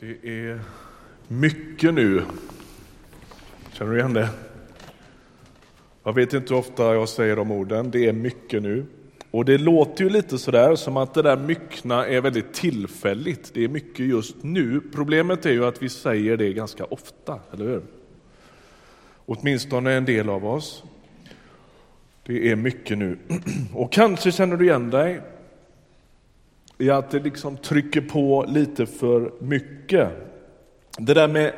Det är mycket nu. Känner du igen det? Jag vet inte hur ofta jag säger de orden. Det är mycket nu. Och det låter ju lite sådär som att det där myckna är väldigt tillfälligt. Det är mycket just nu. Problemet är ju att vi säger det ganska ofta, eller hur? Åtminstone en del av oss. Det är mycket nu. Och kanske känner du igen dig i att det liksom trycker på lite för mycket. Det där med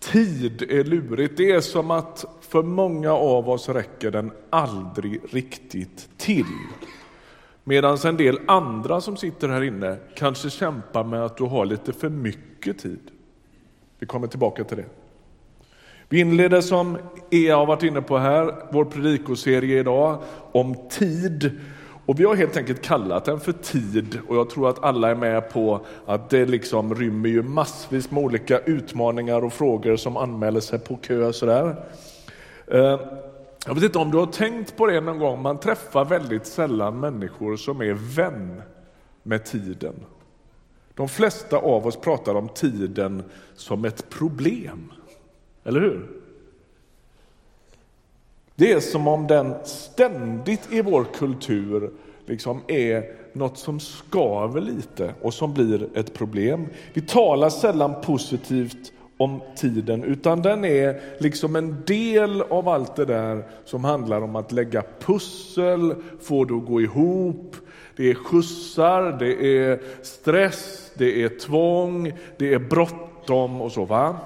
tid är lurigt. Det är som att för många av oss räcker den aldrig riktigt till. Medan en del andra som sitter här inne kanske kämpar med att du har lite för mycket tid. Vi kommer tillbaka till det. Vi inleder som Ea har varit inne på här, vår predikoserie idag om tid. Och vi har helt enkelt kallat den för tid och jag tror att alla är med på att det liksom rymmer ju massvis med olika utmaningar och frågor som anmäler sig på kö. Sådär. Eh, jag vet inte om du har tänkt på det någon gång, man träffar väldigt sällan människor som är vän med tiden. De flesta av oss pratar om tiden som ett problem, eller hur? Det är som om den ständigt i vår kultur liksom är något som skaver lite och som blir ett problem. Vi talar sällan positivt om tiden, utan den är liksom en del av allt det där som handlar om att lägga pussel, få det att gå ihop. Det är skjutsar, det är stress, det är tvång, det är bråttom och så. va?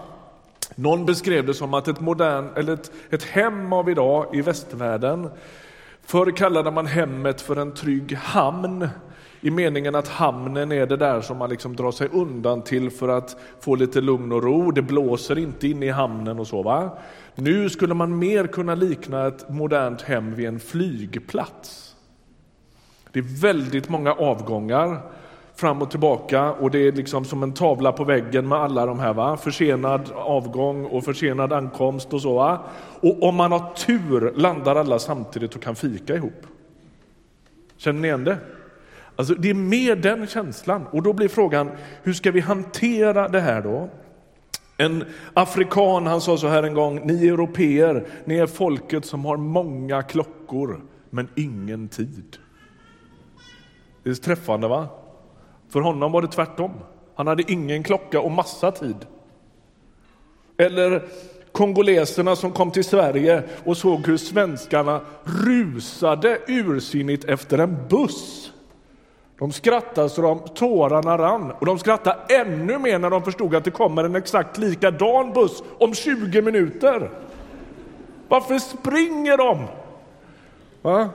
Någon beskrev det som att ett, modern, eller ett, ett hem av idag i västvärlden, förr kallade man hemmet för en trygg hamn i meningen att hamnen är det där som man liksom drar sig undan till för att få lite lugn och ro. Det blåser inte inne i hamnen och så. Va? Nu skulle man mer kunna likna ett modernt hem vid en flygplats. Det är väldigt många avgångar fram och tillbaka och det är liksom som en tavla på väggen med alla de här. Va? Försenad avgång och försenad ankomst och så. Va? Och om man har tur landar alla samtidigt och kan fika ihop. Känner ni igen det? Alltså det är mer den känslan och då blir frågan hur ska vi hantera det här då? En afrikan han sa så här en gång, ni europeer, ni är folket som har många klockor men ingen tid. Det är träffande va? För honom var det tvärtom. Han hade ingen klocka och massa tid. Eller kongoleserna som kom till Sverige och såg hur svenskarna rusade ursinnigt efter en buss. De skrattade så de tårarna rann och de skrattade ännu mer när de förstod att det kommer en exakt likadan buss om 20 minuter. Varför springer de? Va?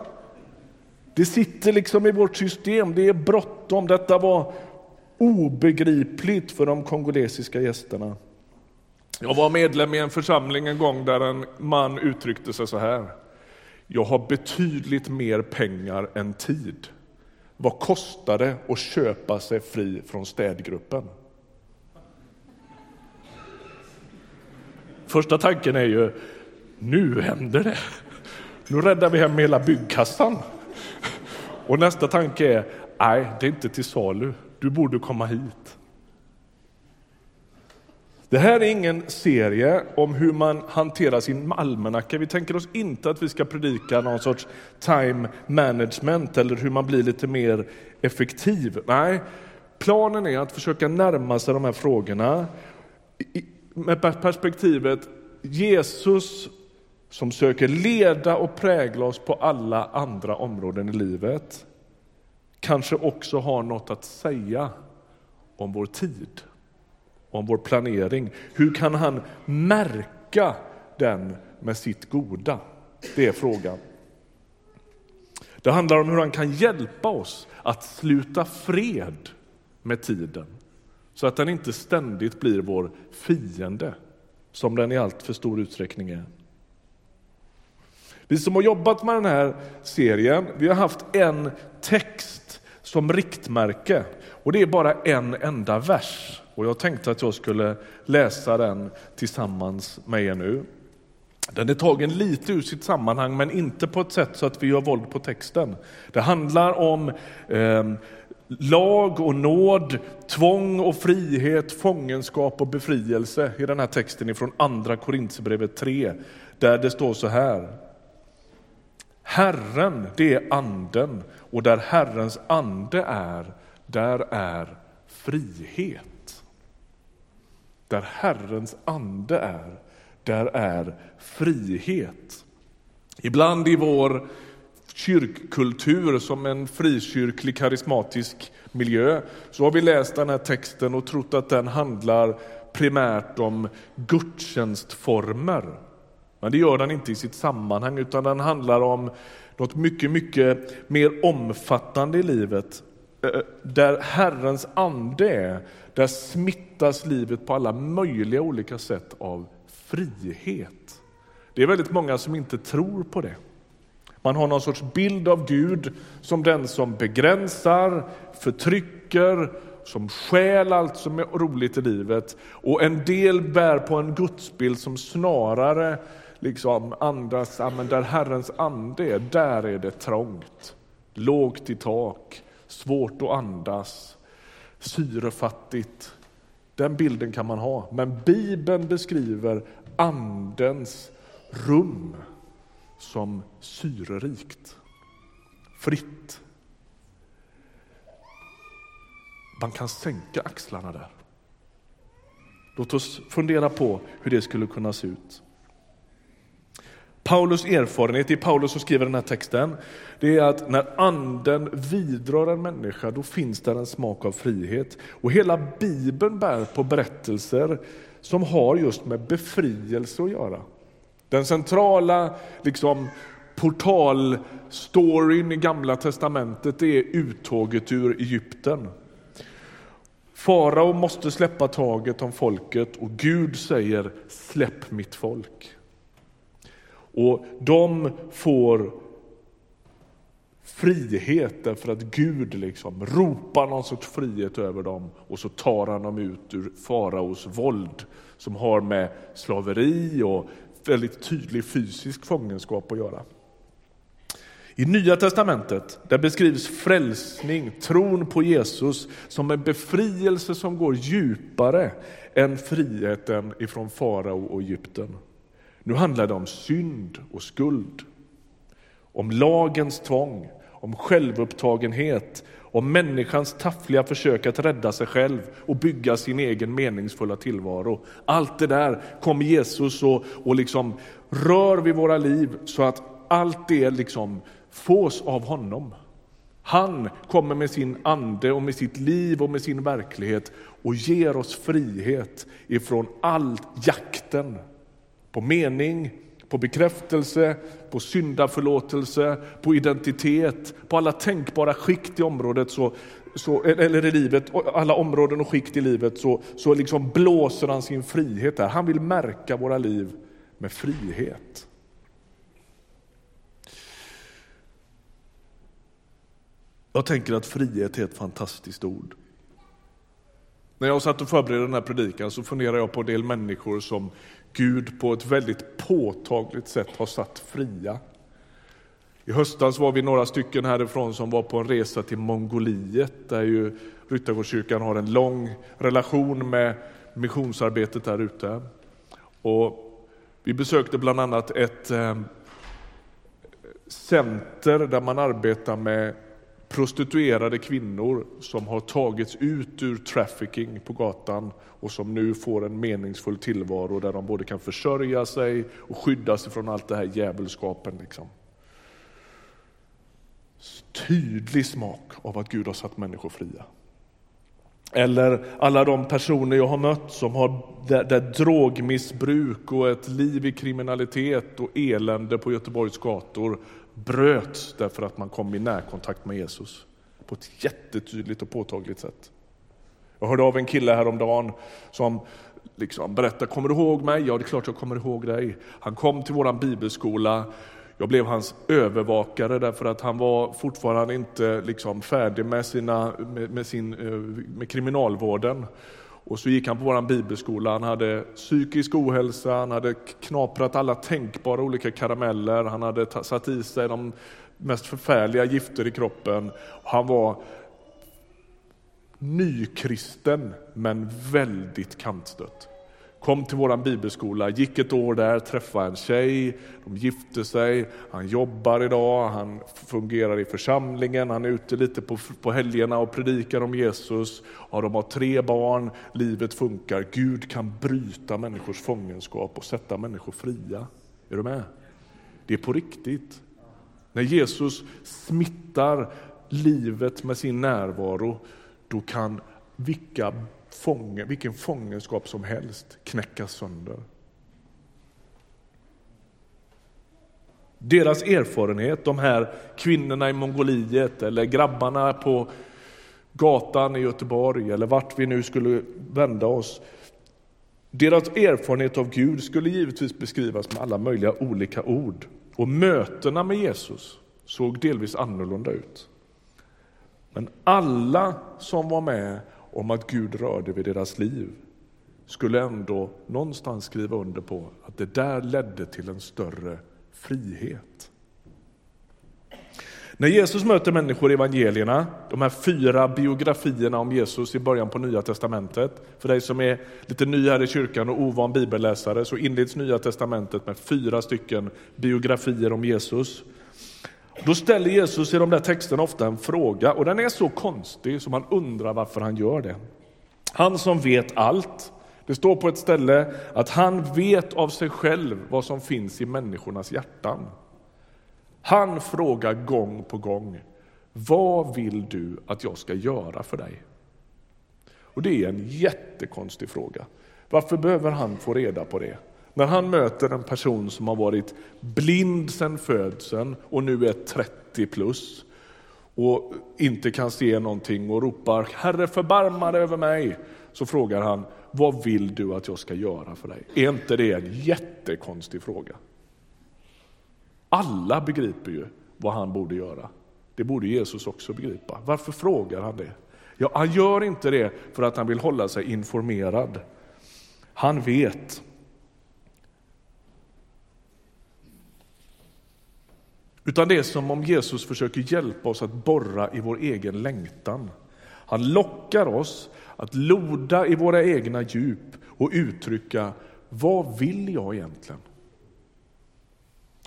Det sitter liksom i vårt system, det är bråttom. Detta var obegripligt för de kongolesiska gästerna. Jag var medlem i en församling en gång där en man uttryckte sig så här. Jag har betydligt mer pengar än tid. Vad kostar det att köpa sig fri från städgruppen? Första tanken är ju, nu händer det. Nu räddar vi hem hela byggkassan. Och nästa tanke är, nej, det är inte till salu. Du borde komma hit. Det här är ingen serie om hur man hanterar sin almanacka. Vi tänker oss inte att vi ska predika någon sorts time management eller hur man blir lite mer effektiv. Nej, planen är att försöka närma sig de här frågorna med perspektivet Jesus som söker leda och prägla oss på alla andra områden i livet kanske också har något att säga om vår tid, om vår planering. Hur kan han märka den med sitt goda? Det är frågan. Det handlar om hur han kan hjälpa oss att sluta fred med tiden så att den inte ständigt blir vår fiende som den i allt för stor utsträckning är. Vi som har jobbat med den här serien, vi har haft en text som riktmärke och det är bara en enda vers. Och jag tänkte att jag skulle läsa den tillsammans med er nu. Den är tagen lite ur sitt sammanhang men inte på ett sätt så att vi gör våld på texten. Det handlar om eh, lag och nåd, tvång och frihet, fångenskap och befrielse i den här texten ifrån Andra Korintierbrevet 3, där det står så här. Herren, det är anden, och där Herrens ande är, där är frihet. Där Herrens ande är, där är frihet. Ibland i vår kyrkkultur som en frikyrklig karismatisk miljö så har vi läst den här texten och trott att den handlar primärt om gudstjänstformer. Men det gör den inte i sitt sammanhang utan den handlar om något mycket, mycket mer omfattande i livet. Eh, eh, där Herrens ande är, där smittas livet på alla möjliga olika sätt av frihet. Det är väldigt många som inte tror på det. Man har någon sorts bild av Gud som den som begränsar, förtrycker, som stjäl allt som är roligt i livet. Och en del bär på en gudsbild som snarare liksom andas, ja, men där Herrens ande är, där är det trångt. Lågt i tak, svårt att andas, syrefattigt. Den bilden kan man ha, men Bibeln beskriver andens rum som syrerikt, fritt. Man kan sänka axlarna där. Låt oss fundera på hur det skulle kunna se ut. Paulus erfarenhet, det är Paulus som skriver den här texten, det är att när anden vidrör en människa, då finns där en smak av frihet. Och hela bibeln bär på berättelser som har just med befrielse att göra. Den centrala liksom, portalstoryn i Gamla testamentet är uttåget ur Egypten. Farao måste släppa taget om folket och Gud säger släpp mitt folk. Och de får frihet därför att Gud liksom ropar någon sorts frihet över dem och så tar han dem ut ur faraos våld som har med slaveri och väldigt tydlig fysisk fångenskap att göra. I Nya testamentet där beskrivs frälsning, tron på Jesus som en befrielse som går djupare än friheten ifrån farao och Egypten. Nu handlar det om synd och skuld, om lagens tvång, om självupptagenhet, om människans taffliga försök att rädda sig själv och bygga sin egen meningsfulla tillvaro. Allt det där kommer Jesus och, och liksom rör vid våra liv så att allt det liksom fås av honom. Han kommer med sin ande och med sitt liv och med sin verklighet och ger oss frihet ifrån all jakten på mening, på bekräftelse, på syndaförlåtelse, på identitet, på alla tänkbara skikt i området, så, så, eller i livet, alla områden och skikt i livet, så, så liksom blåser han sin frihet där. Han vill märka våra liv med frihet. Jag tänker att frihet är ett fantastiskt ord. När jag satt och förberedde den här predikan så funderade jag på en del människor som Gud på ett väldigt påtagligt sätt har satt fria. I höstas var vi några stycken härifrån som var på en resa till Mongoliet där ju Ryttargårdskyrkan har en lång relation med missionsarbetet där ute. Och vi besökte bland annat ett eh, center där man arbetar med prostituerade kvinnor som har tagits ut ur trafficking på gatan och som nu får en meningsfull tillvaro där de både kan försörja sig och skydda sig från allt det här djävulskapen. Liksom. Tydlig smak av att Gud har satt människor fria. Eller alla de personer jag har mött som har där, där drogmissbruk och ett liv i kriminalitet och elände på Göteborgs gator bröts därför att man kom i närkontakt med Jesus på ett jättetydligt och påtagligt sätt. Jag hörde av en kille häromdagen som liksom berättade, kommer du ihåg mig? Ja, det är klart jag kommer ihåg dig. Han kom till vår bibelskola, jag blev hans övervakare därför att han var fortfarande inte liksom färdig med, sina, med, med sin, eh, med kriminalvården. Och så gick han på vår bibelskola, han hade psykisk ohälsa, han hade knaprat alla tänkbara olika karameller, han hade satt i sig de mest förfärliga gifter i kroppen. Han var nykristen men väldigt kantstött. Kom till vår bibelskola, gick ett år där, träffade en tjej, de gifte sig, han jobbar idag, han fungerar i församlingen, han är ute lite på, på helgerna och predikar om Jesus. Ja, de har tre barn, livet funkar, Gud kan bryta människors fångenskap och sätta människor fria. Är du med? Det är på riktigt. När Jesus smittar livet med sin närvaro, då kan vilka fånge, vilken fångenskap som helst knäckas sönder. Deras erfarenhet, de här kvinnorna i Mongoliet eller grabbarna på gatan i Göteborg eller vart vi nu skulle vända oss. Deras erfarenhet av Gud skulle givetvis beskrivas med alla möjliga olika ord. Och mötena med Jesus såg delvis annorlunda ut. Men alla som var med om att Gud rörde vid deras liv skulle ändå någonstans skriva under på att det där ledde till en större frihet. När Jesus möter människor i evangelierna, de här fyra biografierna om Jesus i början på Nya Testamentet. För dig som är lite ny här i kyrkan och ovan bibelläsare så inleds Nya Testamentet med fyra stycken biografier om Jesus. Då ställer Jesus i de där texterna ofta en fråga och den är så konstig så man undrar varför han gör det. Han som vet allt, det står på ett ställe att han vet av sig själv vad som finns i människornas hjärtan. Han frågar gång på gång, vad vill du att jag ska göra för dig? Och det är en jättekonstig fråga. Varför behöver han få reda på det? När han möter en person som har varit blind sedan födseln och nu är 30 plus och inte kan se någonting och ropar Herre förbarma dig över mig, så frågar han vad vill du att jag ska göra för dig? Är inte det en jättekonstig fråga? Alla begriper ju vad han borde göra. Det borde Jesus också begripa. Varför frågar han det? Ja, han gör inte det för att han vill hålla sig informerad. Han vet Utan det är som om Jesus försöker hjälpa oss att borra i vår egen längtan. Han lockar oss att loda i våra egna djup och uttrycka vad vill jag egentligen?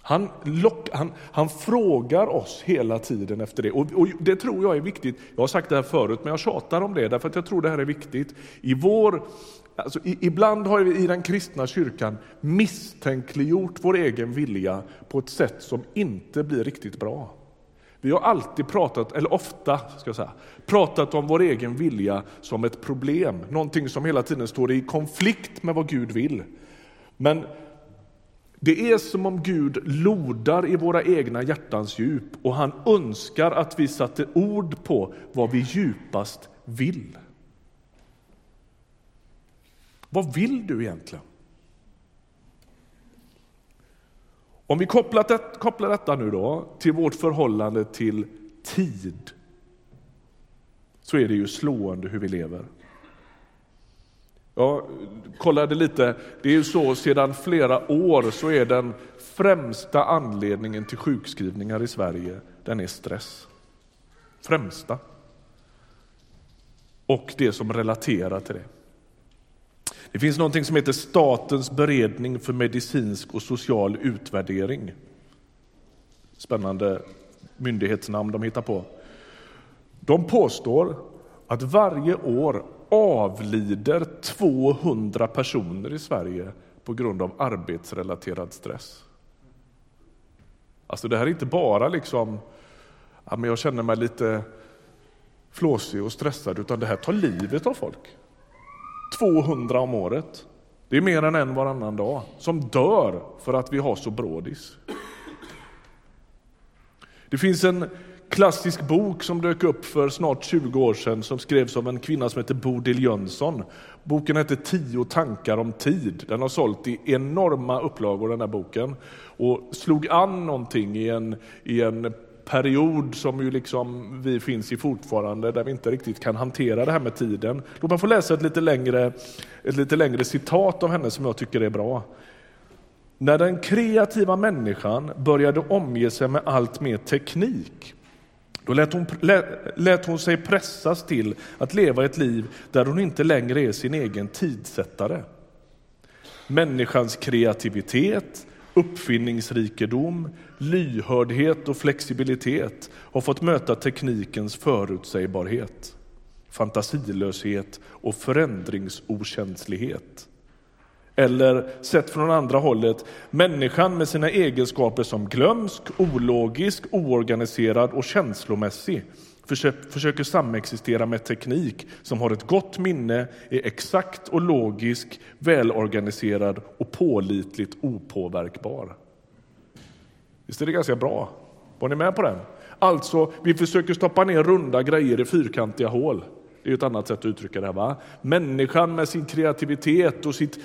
Han, lock, han, han frågar oss hela tiden efter det. Och, och, Det tror jag är viktigt. Jag har sagt det här förut, men jag tjatar om det därför att jag tror det här är viktigt. I vår Alltså, ibland har vi i den kristna kyrkan misstänkliggjort vår egen vilja på ett sätt som inte blir riktigt bra. Vi har alltid pratat, eller ofta ska jag säga, pratat om vår egen vilja som ett problem, någonting som hela tiden står i konflikt med vad Gud vill. Men det är som om Gud lodar i våra egna hjärtans djup och han önskar att vi satte ord på vad vi djupast vill. Vad vill du egentligen? Om vi kopplar, det, kopplar detta nu då till vårt förhållande till tid så är det ju slående hur vi lever. Jag kollade lite, det är ju så sedan flera år så är den främsta anledningen till sjukskrivningar i Sverige, den är stress. Främsta. Och det som relaterar till det. Det finns något som heter Statens beredning för medicinsk och social utvärdering. Spännande myndighetsnamn de hittar på. De påstår att varje år avlider 200 personer i Sverige på grund av arbetsrelaterad stress. Alltså det här är inte bara liksom, ja, men jag känner mig lite flåsig och stressad, utan det här tar livet av folk. 200 om året. Det är mer än en varannan dag som dör för att vi har så brådis. Det finns en klassisk bok som dök upp för snart 20 år sedan som skrevs av en kvinna som heter Bodil Jönsson. Boken heter Tio tankar om tid. Den har sålt i enorma upplagor den här boken och slog an någonting i en, i en period som ju liksom vi finns i fortfarande, där vi inte riktigt kan hantera det här med tiden. Låt mig få läsa ett lite längre, ett lite längre citat av henne som jag tycker är bra. När den kreativa människan började omge sig med allt mer teknik Då lät hon, lät hon sig pressas till att leva ett liv där hon inte längre är sin egen tidsättare. Människans kreativitet, uppfinningsrikedom, lyhördhet och flexibilitet har fått möta teknikens förutsägbarhet, fantasilöshet och förändringsokänslighet. Eller sett från andra hållet, människan med sina egenskaper som glömsk, ologisk, oorganiserad och känslomässig försöker samexistera med teknik som har ett gott minne, är exakt och logisk, välorganiserad och pålitligt opåverkbar. Visst är det ganska bra? Var ni med på den? Alltså, vi försöker stoppa ner runda grejer i fyrkantiga hål. Det är ett annat sätt att uttrycka det. här Va? Människan med sin kreativitet och sitt,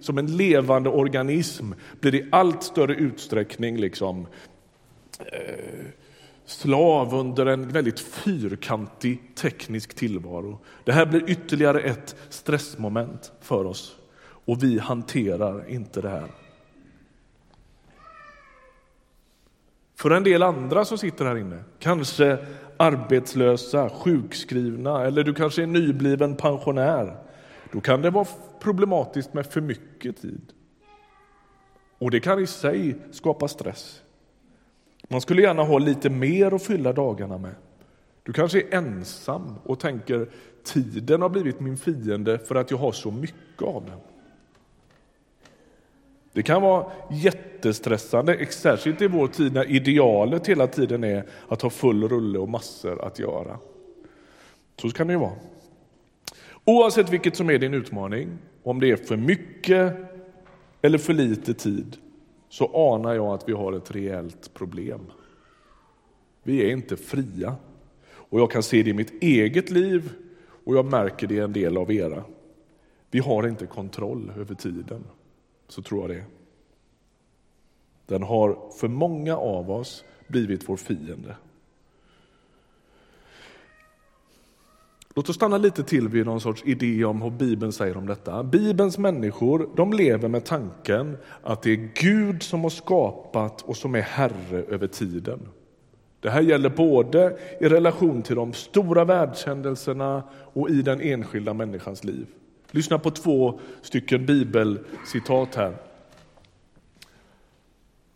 som en levande organism blir i allt större utsträckning liksom, eh, slav under en väldigt fyrkantig teknisk tillvaro. Det här blir ytterligare ett stressmoment för oss och vi hanterar inte det här. För en del andra som sitter här inne, kanske arbetslösa, sjukskrivna eller du kanske är nybliven pensionär, då kan det vara problematiskt med för mycket tid. Och det kan i sig skapa stress. Man skulle gärna ha lite mer att fylla dagarna med. Du kanske är ensam och tänker tiden har blivit min fiende för att jag har så mycket av den. Det kan vara jättestressande, särskilt i vår tid när idealet hela tiden är att ha full rulle och massor att göra. Så kan det ju vara. Oavsett vilket som är din utmaning, om det är för mycket eller för lite tid, så anar jag att vi har ett reellt problem. Vi är inte fria. Och jag kan se det i mitt eget liv och jag märker det i en del av era. Vi har inte kontroll över tiden. Så tror jag det Den har för många av oss blivit vår fiende. Låt oss stanna lite till vid någon sorts idé om vad Bibeln säger om detta. Bibelns människor de lever med tanken att det är Gud som har skapat och som är herre över tiden. Det här gäller både i relation till de stora världshändelserna och i den enskilda människans liv. Lyssna på två stycken bibelcitat här.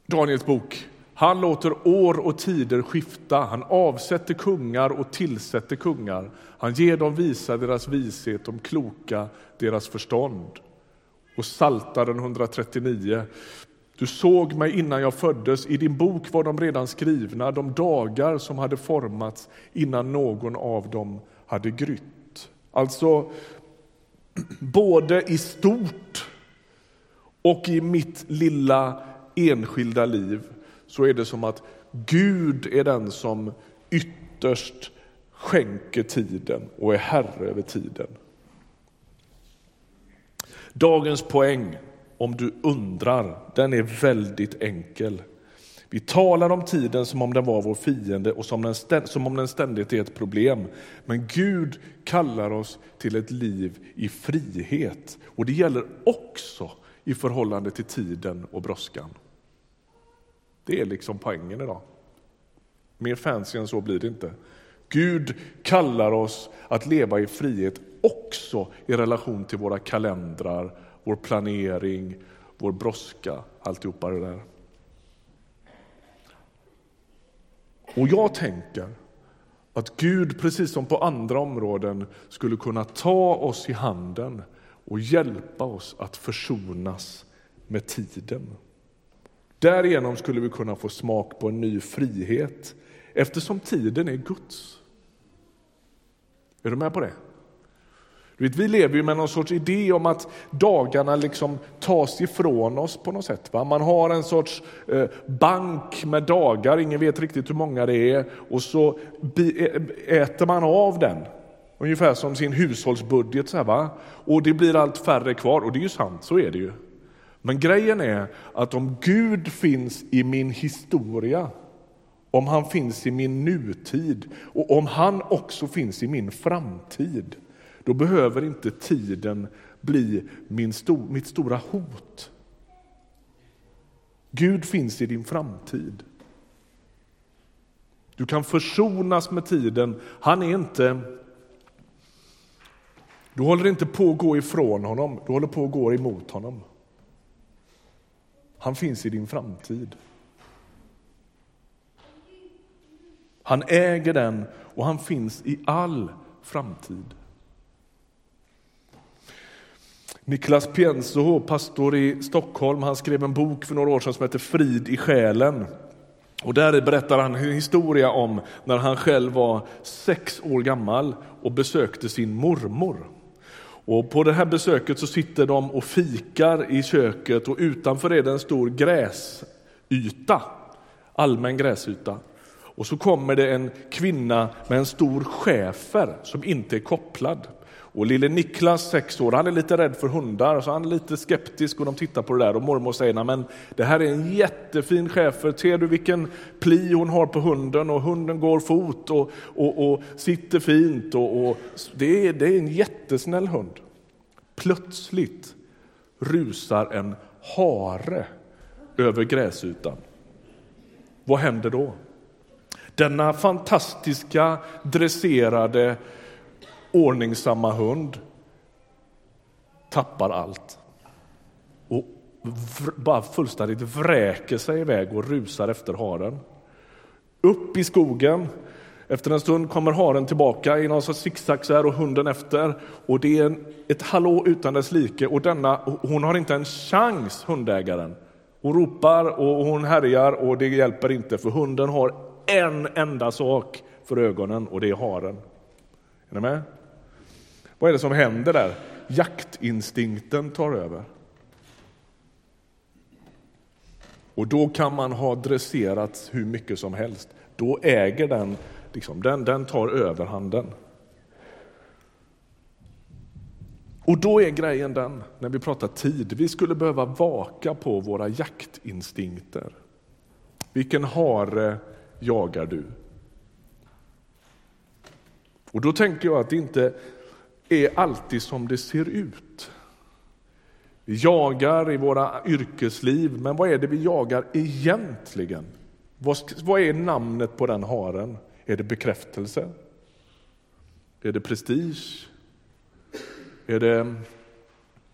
Daniels bok. Han låter år och tider skifta, han avsätter kungar och tillsätter kungar. Han ger dem visa deras vishet, de kloka deras förstånd. Och Saltaren 139. Du såg mig innan jag föddes, i din bok var de redan skrivna, de dagar som hade formats innan någon av dem hade grytt. Alltså, både i stort och i mitt lilla enskilda liv så är det som att Gud är den som ytterst skänker tiden och är herre över tiden. Dagens poäng, om du undrar, den är väldigt enkel. Vi talar om tiden som om den var vår fiende och som, den, som om den ständigt är ett problem. Men Gud kallar oss till ett liv i frihet. Och det gäller också i förhållande till tiden och brådskan. Det är liksom poängen idag. Mer fancy än så blir det inte. Gud kallar oss att leva i frihet också i relation till våra kalendrar, vår planering, vår brådska, alltihopa det där. Och jag tänker att Gud, precis som på andra områden, skulle kunna ta oss i handen och hjälpa oss att försonas med tiden. Därigenom skulle vi kunna få smak på en ny frihet eftersom tiden är Guds. Är du med på det? vi lever ju med någon sorts idé om att dagarna liksom tas ifrån oss på något sätt. Va? Man har en sorts eh, bank med dagar, ingen vet riktigt hur många det är, och så äter man av den. Ungefär som sin hushållsbudget. Så här, va? Och det blir allt färre kvar, och det är ju sant, så är det ju. Men grejen är att om Gud finns i min historia, om han finns i min nutid och om han också finns i min framtid, då behöver inte tiden bli min stor, mitt stora hot. Gud finns i din framtid. Du kan försonas med tiden. Han är inte... Du håller inte på att gå ifrån honom, du håller på att gå emot honom. Han finns i din framtid. Han äger den och han finns i all framtid. Niklas Pienso, pastor i Stockholm, han skrev en bok för några år sedan som heter Frid i själen. Och där berättar han en historia om när han själv var sex år gammal och besökte sin mormor. Och på det här besöket så sitter de och fikar i köket och utanför är det en stor gräsyta, allmän gräsyta. Och så kommer det en kvinna med en stor schäfer som inte är kopplad. Och lille Niklas, sex år, han är lite rädd för hundar, så han är lite skeptisk och de tittar på det där och mormor säger, men det här är en jättefin schäfer, ser du vilken pli hon har på hunden och hunden går fot och, och, och sitter fint och, och det, är, det är en jättesnäll hund. Plötsligt rusar en hare över gräsytan. Vad händer då? Denna fantastiska dresserade ordningsamma hund tappar allt och bara fullständigt vräker sig iväg och rusar efter haren. Upp i skogen. Efter en stund kommer haren tillbaka i någon sorts zigzag och hunden efter. Och det är ett hallå utan dess like och denna, hon har inte en chans, hundägaren. Hon ropar och hon härjar och det hjälper inte för hunden har en enda sak för ögonen och det är haren. Är ni med? Vad är det som händer där? Jaktinstinkten tar över. Och då kan man ha dresserats hur mycket som helst. Då äger den, liksom, den, den tar överhanden. Och då är grejen den, när vi pratar tid, vi skulle behöva vaka på våra jaktinstinkter. Vilken hare jagar du? Och då tänker jag att det inte är alltid som det ser ut. Vi jagar i våra yrkesliv, men vad är det vi jagar egentligen? Vad är namnet på den haren? Är det bekräftelse? Är det prestige? Är det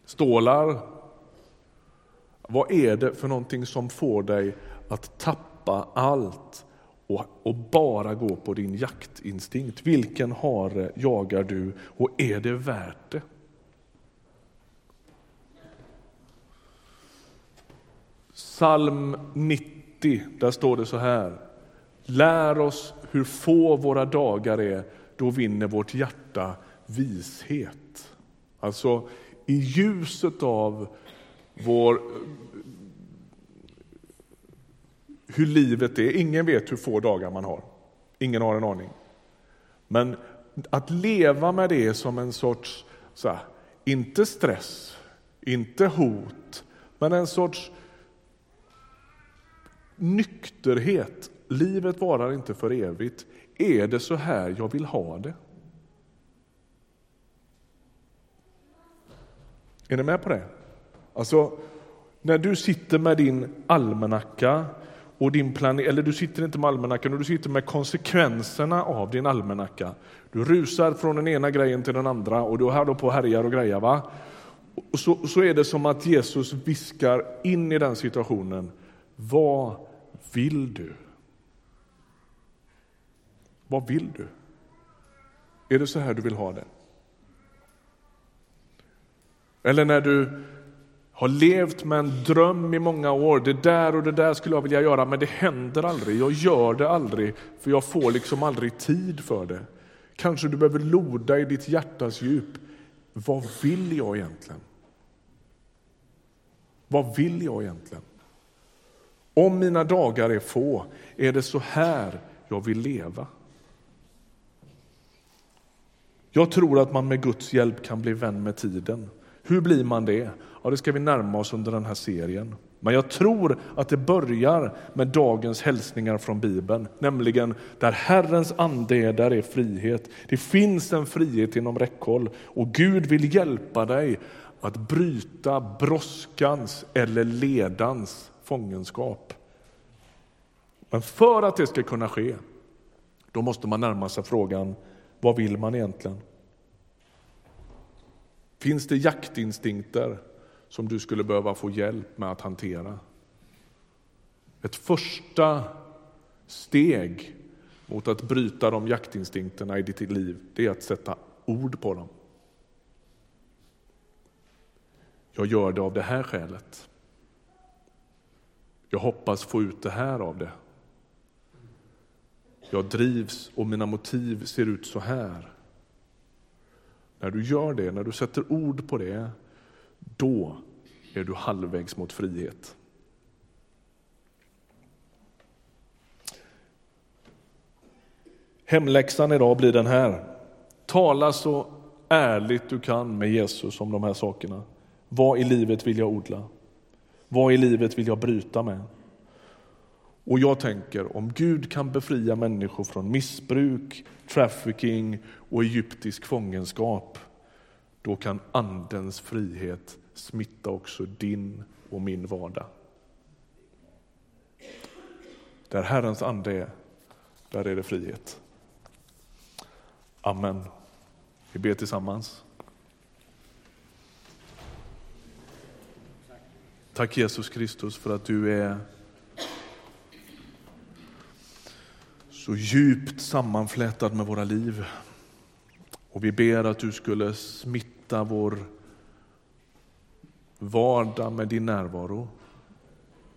stålar? Vad är det för någonting som får dig att tappa allt och, och, bara gå på din jaktinstinkt. Vilken hare jagar du och är det värt det? Psalm 90, där står det så här. Lär oss hur få våra dagar är, då vinner vårt hjärta vishet. Alltså i ljuset av vår hur livet är. Ingen vet hur få dagar man har. Ingen har en aning. Men att leva med det som en sorts, så här, inte stress, inte hot, men en sorts nykterhet. Livet varar inte för evigt. Är det så här jag vill ha det? Är ni med på det? Alltså, när du sitter med din almanacka och din plan eller du sitter inte med almanackan, du sitter med konsekvenserna av din almanacka. Du rusar från den ena grejen till den andra och du här då på härjar och grejer. Va? Och så, så är det som att Jesus viskar in i den situationen. Vad vill du? Vad vill du? Är det så här du vill ha det? Eller när du har levt med en dröm i många år. Det där och det där skulle jag vilja göra, men det händer aldrig. Jag gör det aldrig, för jag får liksom aldrig tid för det. Kanske du behöver loda i ditt hjärtas djup. Vad vill jag egentligen? Vad vill jag egentligen? Om mina dagar är få, är det så här jag vill leva? Jag tror att man med Guds hjälp kan bli vän med tiden. Hur blir man det? Ja, det ska vi närma oss under den här serien. Men jag tror att det börjar med dagens hälsningar från Bibeln, nämligen där Herrens ande är, där är frihet. Det finns en frihet inom räckhåll och Gud vill hjälpa dig att bryta brådskans eller ledans fångenskap. Men för att det ska kunna ske Då måste man närma sig frågan, vad vill man egentligen? Finns det jaktinstinkter som du skulle behöva få hjälp med att hantera? Ett första steg mot att bryta de jaktinstinkterna i ditt liv, det är att sätta ord på dem. Jag gör det av det här skälet. Jag hoppas få ut det här av det. Jag drivs och mina motiv ser ut så här. När du gör det, när du sätter ord på det, då är du halvvägs mot frihet. Hemläxan idag blir den här. Tala så ärligt du kan med Jesus om de här sakerna. Vad i livet vill jag odla? Vad i livet vill jag bryta med? Och jag tänker, om Gud kan befria människor från missbruk, trafficking och egyptisk fångenskap, då kan Andens frihet smitta också din och min vardag. Där Herrens ande är, där är det frihet. Amen. Vi ber tillsammans. Tack Jesus Kristus för att du är så djupt sammanflätad med våra liv. Och vi ber att du skulle smitta vår vardag med din närvaro.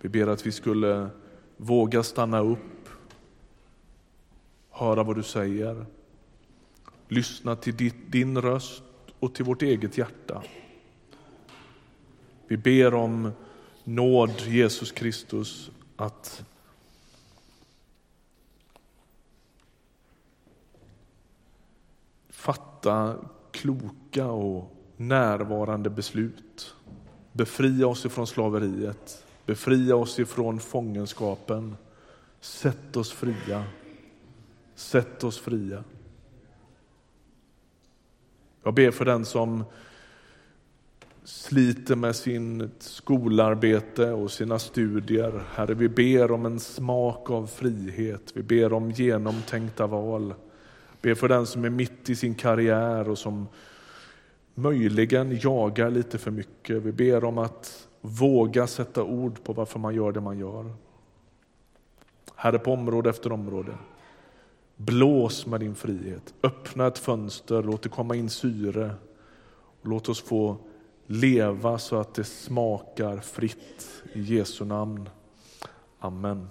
Vi ber att vi skulle våga stanna upp, höra vad du säger, lyssna till din röst och till vårt eget hjärta. Vi ber om nåd, Jesus Kristus, att fatta kloka och närvarande beslut. Befria oss ifrån slaveriet, befria oss ifrån fångenskapen. Sätt oss fria. Sätt oss fria. Jag ber för den som sliter med sin skolarbete och sina studier. Herre, vi ber om en smak av frihet. Vi ber om genomtänkta val. Ber för den som är mitt i sin karriär och som möjligen jagar lite för mycket. Vi ber om att våga sätta ord på varför man gör det man gör. Herre, på område efter område. Blås med din frihet. Öppna ett fönster, låt det komma in syre. Låt oss få leva så att det smakar fritt. I Jesu namn. Amen.